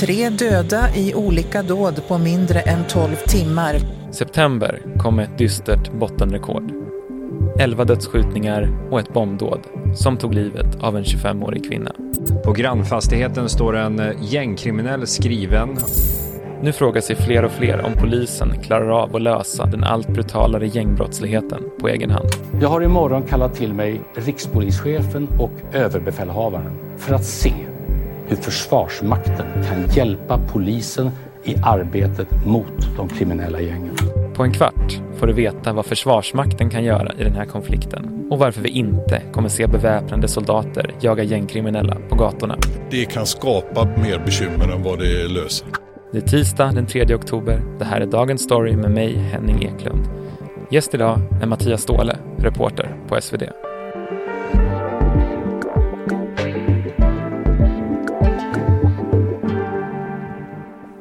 Tre döda i olika dåd på mindre än 12 timmar. September kom med ett dystert bottenrekord. 11 dödsskjutningar och ett bombdåd som tog livet av en 25-årig kvinna. På grannfastigheten står en gängkriminell skriven. Nu frågar sig fler och fler om polisen klarar av att lösa den allt brutalare gängbrottsligheten på egen hand. Jag har imorgon kallat till mig rikspolischefen och överbefälhavaren för att se hur Försvarsmakten kan hjälpa polisen i arbetet mot de kriminella gängen. På en kvart får du veta vad Försvarsmakten kan göra i den här konflikten och varför vi inte kommer se beväpnade soldater jaga gängkriminella på gatorna. Det kan skapa mer bekymmer än vad det löser. Det är tisdag den 3 oktober. Det här är Dagens Story med mig, Henning Eklund. Gäst idag är Mattias Ståhle, reporter på SvD.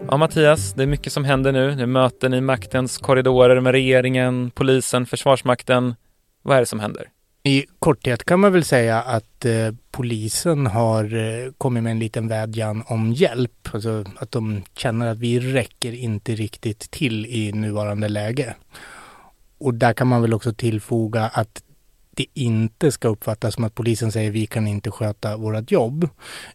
Ja, Mattias, det är mycket som händer nu. Det är möten i maktens korridorer med regeringen, polisen, Försvarsmakten. Vad är det som händer? I korthet kan man väl säga att eh, polisen har eh, kommit med en liten vädjan om hjälp. Alltså att de känner att vi räcker inte riktigt till i nuvarande läge. Och där kan man väl också tillfoga att det inte ska uppfattas som att polisen säger vi kan inte sköta vårt jobb.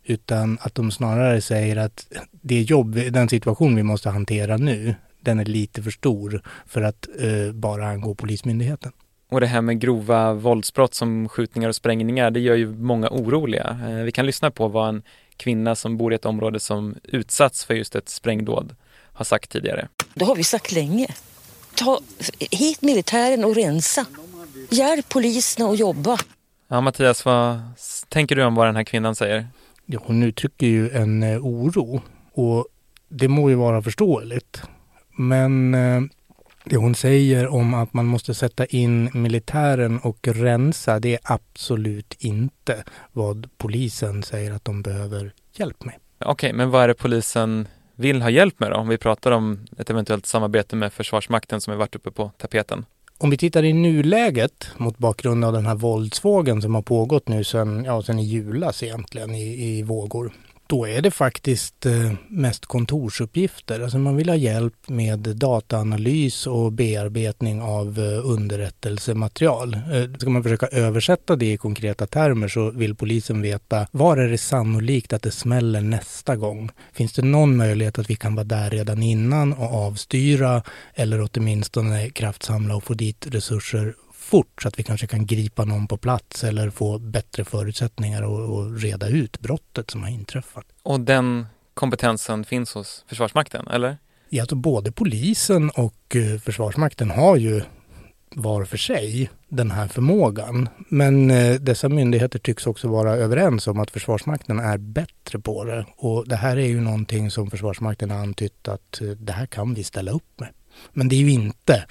Utan att de snarare säger att det jobb, den situation vi måste hantera nu, den är lite för stor för att eh, bara angå Polismyndigheten. Och det här med grova våldsbrott som skjutningar och sprängningar, det gör ju många oroliga. Eh, vi kan lyssna på vad en kvinna som bor i ett område som utsatts för just ett sprängdåd har sagt tidigare. Det har vi sagt länge. Ta hit militären och rensa. Hjälp polisen att jobba. Ja, Mattias, vad tänker du om vad den här kvinnan säger? Ja, hon uttrycker ju en eh, oro och det må ju vara förståeligt. Men eh, det hon säger om att man måste sätta in militären och rensa, det är absolut inte vad polisen säger att de behöver hjälp med. Okej, men vad är det polisen vill ha hjälp med då? Om vi pratar om ett eventuellt samarbete med Försvarsmakten som har varit uppe på tapeten. Om vi tittar i nuläget mot bakgrund av den här våldsvågen som har pågått nu sedan, ja, sedan i julas egentligen i, i vågor då är det faktiskt eh, mest kontorsuppgifter. Alltså man vill ha hjälp med dataanalys och bearbetning av eh, underrättelsematerial. Eh, ska man försöka översätta det i konkreta termer så vill polisen veta var är det sannolikt att det smäller nästa gång? Finns det någon möjlighet att vi kan vara där redan innan och avstyra eller åtminstone kraftsamla och få dit resurser fort så att vi kanske kan gripa någon på plats eller få bättre förutsättningar att reda ut brottet som har inträffat. Och den kompetensen finns hos Försvarsmakten, eller? Ja, alltså både polisen och eh, Försvarsmakten har ju var för sig den här förmågan. Men eh, dessa myndigheter tycks också vara överens om att Försvarsmakten är bättre på det. Och det här är ju någonting som Försvarsmakten har antytt att eh, det här kan vi ställa upp med. Men det är ju inte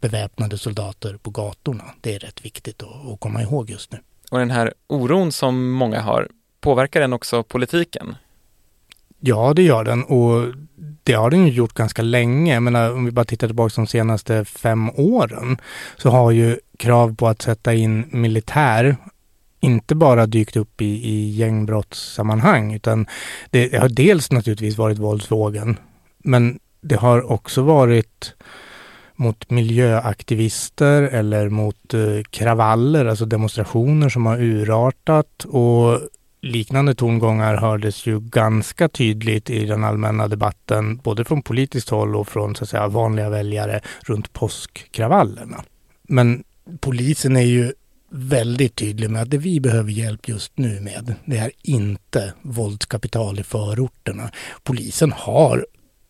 beväpnade soldater på gatorna. Det är rätt viktigt att, komma ihåg just nu. Och den här oron som många har, påverkar den också politiken? Ja, det gör den och det har den ju gjort ganska länge. Jag menar, om vi bara tittar tillbaka de senaste fem åren så har ju krav på att sätta in militär inte bara dykt upp i, i gängbrottssammanhang utan det har dels naturligtvis varit våldsvågen men det har också varit mot miljöaktivister eller mot eh, kravaller, alltså demonstrationer som har urartat och liknande tongångar hördes ju ganska tydligt i den allmänna debatten, både från politiskt håll och från så att säga, vanliga väljare runt påskkravallerna. Men polisen är ju väldigt tydlig med att det vi behöver hjälp just nu med, det är inte våldskapital i förorterna. Polisen har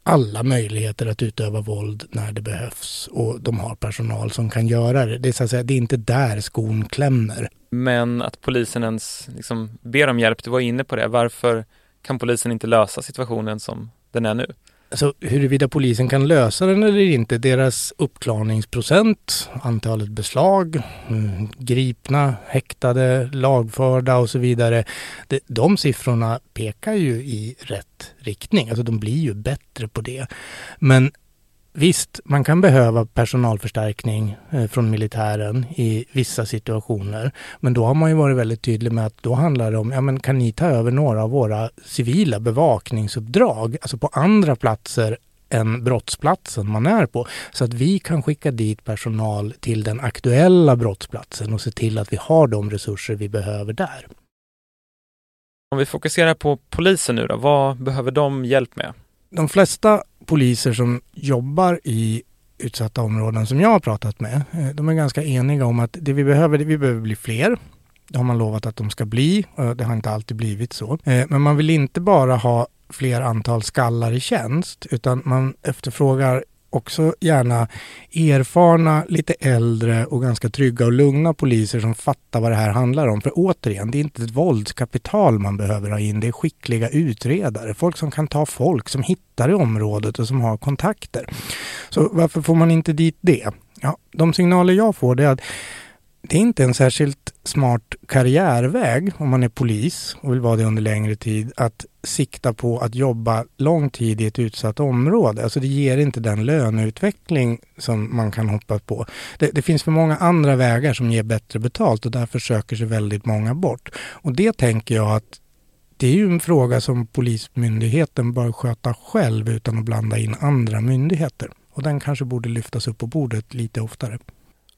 alla möjligheter att utöva våld när det behövs och de har personal som kan göra det. Det är, så att säga, det är inte där skon klämmer. Men att polisen ens liksom ber om hjälp, du var inne på det. Varför kan polisen inte lösa situationen som den är nu? Alltså huruvida polisen kan lösa den eller inte, deras uppklarningsprocent, antalet beslag, mm, gripna, häktade, lagförda och så vidare. Det, de siffrorna pekar ju i rätt riktning, alltså de blir ju bättre på det. Men Visst, man kan behöva personalförstärkning eh, från militären i vissa situationer. Men då har man ju varit väldigt tydlig med att då handlar det om, ja men kan ni ta över några av våra civila bevakningsuppdrag, alltså på andra platser än brottsplatsen man är på. Så att vi kan skicka dit personal till den aktuella brottsplatsen och se till att vi har de resurser vi behöver där. Om vi fokuserar på polisen nu då, vad behöver de hjälp med? De flesta poliser som jobbar i utsatta områden som jag har pratat med, eh, de är ganska eniga om att det vi behöver, det vi behöver bli fler. Det har man lovat att de ska bli. och Det har inte alltid blivit så. Eh, men man vill inte bara ha fler antal skallar i tjänst utan man efterfrågar också gärna erfarna, lite äldre och ganska trygga och lugna poliser som fattar vad det här handlar om. För återigen, det är inte ett våldskapital man behöver ha in. Det är skickliga utredare, folk som kan ta folk, som hittar i området och som har kontakter. Så varför får man inte dit det? Ja, de signaler jag får är att det är inte en särskilt smart karriärväg om man är polis och vill vara det under längre tid att sikta på att jobba lång tid i ett utsatt område. Alltså det ger inte den löneutveckling som man kan hoppas på. Det, det finns för många andra vägar som ger bättre betalt och därför söker sig väldigt många bort. Och det tänker jag att det är ju en fråga som Polismyndigheten bör sköta själv utan att blanda in andra myndigheter. Och den kanske borde lyftas upp på bordet lite oftare.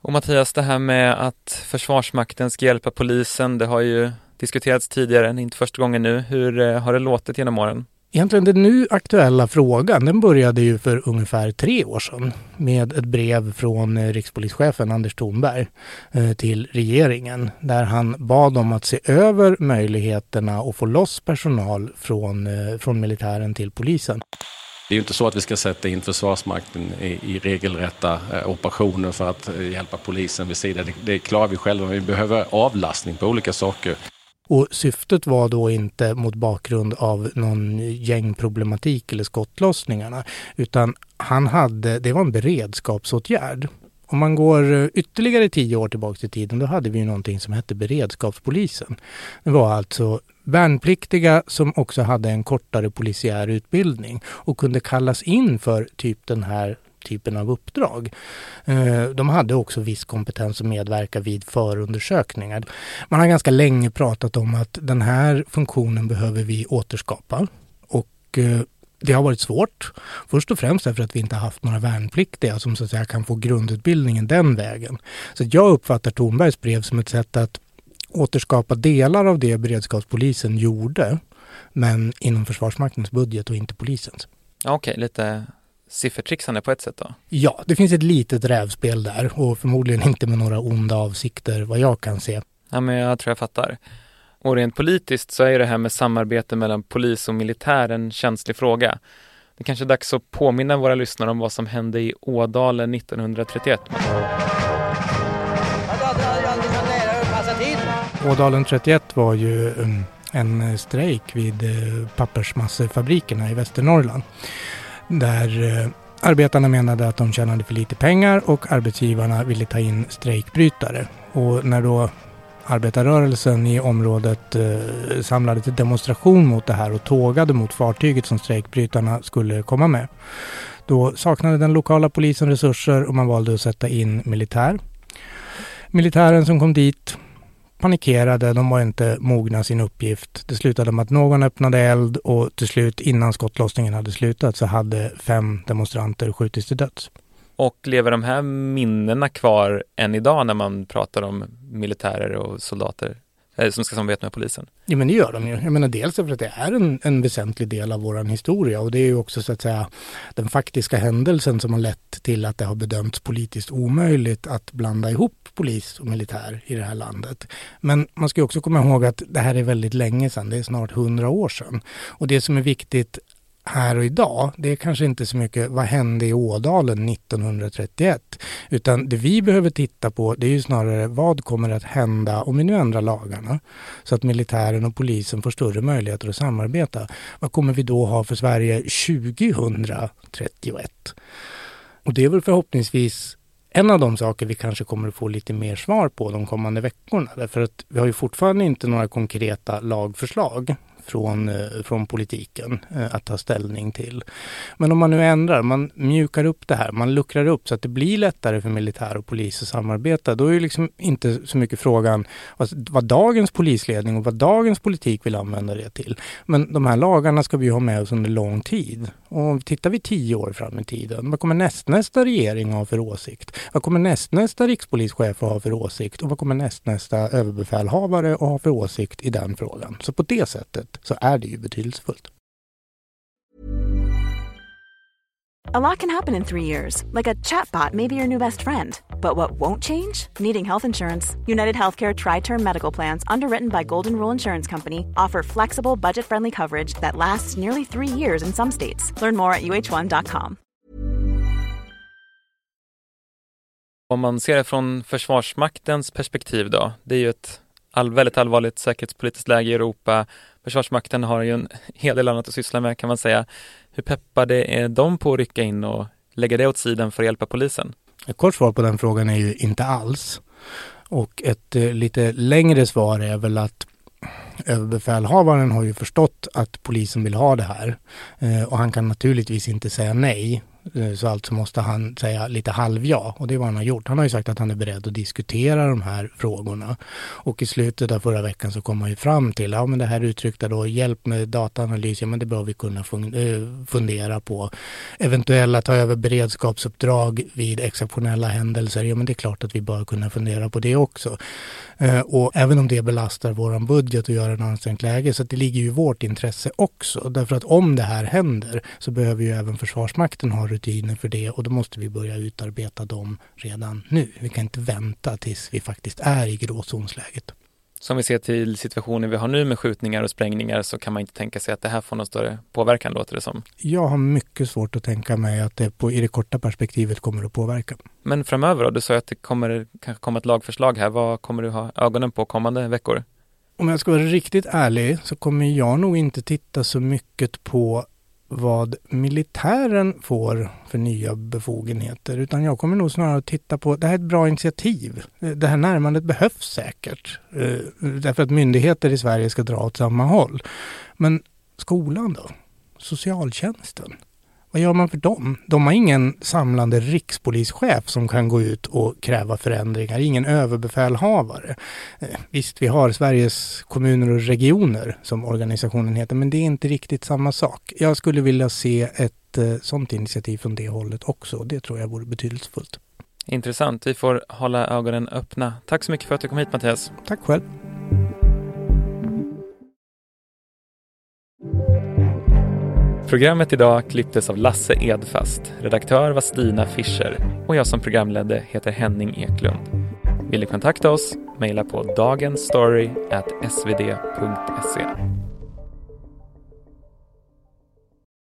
Och Mattias, det här med att Försvarsmakten ska hjälpa polisen, det har ju diskuterats tidigare, inte första gången nu. Hur eh, har det låtit genom åren? Egentligen den nu aktuella frågan, den började ju för ungefär tre år sedan med ett brev från eh, rikspolischefen Anders Thornberg eh, till regeringen där han bad om att se över möjligheterna att få loss personal från, från militären till polisen. Det är ju inte så att vi ska sätta in Försvarsmakten i, i regelrätta operationer för att hjälpa polisen vid sidan. Det, det klarar vi själva, men vi behöver avlastning på olika saker. Och syftet var då inte mot bakgrund av någon gängproblematik eller skottlossningarna, utan han hade, det var en beredskapsåtgärd. Om man går eh, ytterligare tio år tillbaka i tiden, då hade vi ju någonting som hette beredskapspolisen. Det var alltså värnpliktiga som också hade en kortare polisiär utbildning och kunde kallas in för typ den här typen av uppdrag. Eh, de hade också viss kompetens att medverka vid förundersökningar. Man har ganska länge pratat om att den här funktionen behöver vi återskapa. Och eh, det har varit svårt. Först och främst därför att vi inte haft några värnpliktiga som så att säga kan få grundutbildningen den vägen. Så jag uppfattar Thornbergs brev som ett sätt att återskapa delar av det beredskapspolisen gjorde, men inom Försvarsmaktens budget och inte polisens. Okej, okay, lite siffertrixande på ett sätt då? Ja, det finns ett litet rävspel där och förmodligen inte med några onda avsikter vad jag kan se. Ja, men jag tror jag fattar. Och rent politiskt så är det här med samarbete mellan polis och militär en känslig fråga. Det kanske är dags att påminna våra lyssnare om vad som hände i Ådalen 1931. Ådalen 31 var ju um, en strejk vid uh, pappersmassefabrikerna i Västernorrland. Där eh, arbetarna menade att de tjänade för lite pengar och arbetsgivarna ville ta in strejkbrytare. Och när då arbetarrörelsen i området eh, samlade till demonstration mot det här och tågade mot fartyget som strejkbrytarna skulle komma med. Då saknade den lokala polisen resurser och man valde att sätta in militär. Militären som kom dit panikerade, de var inte mogna sin uppgift. Det slutade med att någon öppnade eld och till slut innan skottlossningen hade slutat så hade fem demonstranter skjutits till döds. Och lever de här minnena kvar än idag när man pratar om militärer och soldater? Eh, som ska samarbeta med polisen? Ja men det gör de ju. Jag menar dels för att det är en, en väsentlig del av vår historia och det är ju också så att säga den faktiska händelsen som har lett till att det har bedömts politiskt omöjligt att blanda ihop polis och militär i det här landet. Men man ska också komma ihåg att det här är väldigt länge sedan, det är snart hundra år sedan. Och det som är viktigt här och idag, det är kanske inte så mycket vad hände i Ådalen 1931, utan det vi behöver titta på det är ju snarare vad kommer att hända om vi nu ändrar lagarna så att militären och polisen får större möjligheter att samarbeta. Vad kommer vi då ha för Sverige 2031? Och det är väl förhoppningsvis en av de saker vi kanske kommer att få lite mer svar på de kommande veckorna. Därför att vi har ju fortfarande inte några konkreta lagförslag från, eh, från politiken eh, att ta ställning till. Men om man nu ändrar, man mjukar upp det här, man luckrar upp så att det blir lättare för militär och polis att samarbeta, då är det liksom inte så mycket frågan vad, vad dagens polisledning och vad dagens politik vill använda det till. Men de här lagarna ska vi ha med oss under lång tid. Och tittar vi tio år fram i tiden, vad kommer nästnästa regering ha för åsikt? Vad kommer nästnästa rikspolischef ha för åsikt? Och vad kommer nästnästa överbefälhavare att ha för åsikt i den frågan? Så på det sättet så är det ju betydelsefullt. A lot can happen in three years, like a chatbot may be your new best friend. But what won't change? Needing health insurance. United Healthcare Tri Term Medical Plans, underwritten by Golden Rule Insurance Company, offer flexible, budget friendly coverage that lasts nearly three years in some states. Learn more at uh1.com. Om man ser det från Försvarsmaktens perspektiv då, det är ju ett all, väldigt allvarligt säkerhetspolitiskt läge i Europa. Försvarsmakten har ju en hel del annat att syssla med kan man säga. Hur peppade är de på att rycka in och lägga det åt sidan för att hjälpa polisen? Ett kort svar på den frågan är ju inte alls. Och ett eh, lite längre svar är väl att överbefälhavaren har ju förstått att polisen vill ha det här. Eh, och han kan naturligtvis inte säga nej. Eh, så alltså måste han säga lite halvja och det är vad han har gjort. Han har ju sagt att han är beredd att diskutera de här frågorna. Och i slutet av förra veckan så kom han ju fram till, ja men det här uttryckta då, hjälp med dataanalys, ja men det bör vi kunna eh, fundera på. Eventuella ta över beredskapsuppdrag vid exceptionella händelser, ja men det är klart att vi bör kunna fundera på det också. Eh, och även om det belastar våran budget och gör en ansträngt läge, så det ligger ju i vårt intresse också. Därför att om det här händer så behöver ju även Försvarsmakten ha rutiner för det och då måste vi börja utarbeta dem redan nu. Vi kan inte vänta tills vi faktiskt är i gråzonsläget. Som vi ser till situationen vi har nu med skjutningar och sprängningar så kan man inte tänka sig att det här får någon större påverkan låter det som. Jag har mycket svårt att tänka mig att det på, i det korta perspektivet kommer att påverka. Men framöver då? Du sa att det kommer kanske komma ett lagförslag här. Vad kommer du ha ögonen på kommande veckor? Om jag ska vara riktigt ärlig så kommer jag nog inte titta så mycket på vad militären får för nya befogenheter utan jag kommer nog snarare att titta på, det här är ett bra initiativ. Det här närmandet behövs säkert eh, därför att myndigheter i Sverige ska dra åt samma håll. Men skolan då? Socialtjänsten? Vad gör man för dem? De har ingen samlande rikspolischef som kan gå ut och kräva förändringar, ingen överbefälhavare. Eh, visst, vi har Sveriges kommuner och regioner som organisationen heter, men det är inte riktigt samma sak. Jag skulle vilja se ett eh, sådant initiativ från det hållet också. Det tror jag vore betydelsefullt. Intressant. Vi får hålla ögonen öppna. Tack så mycket för att du kom hit Mattias. Tack själv. Programmet idag klipptes av Lasse Edfast. Redaktör var Stina Fischer och jag som programledde heter Henning Eklund. Vill du kontakta oss? Mejla på dagensstory.svd.se.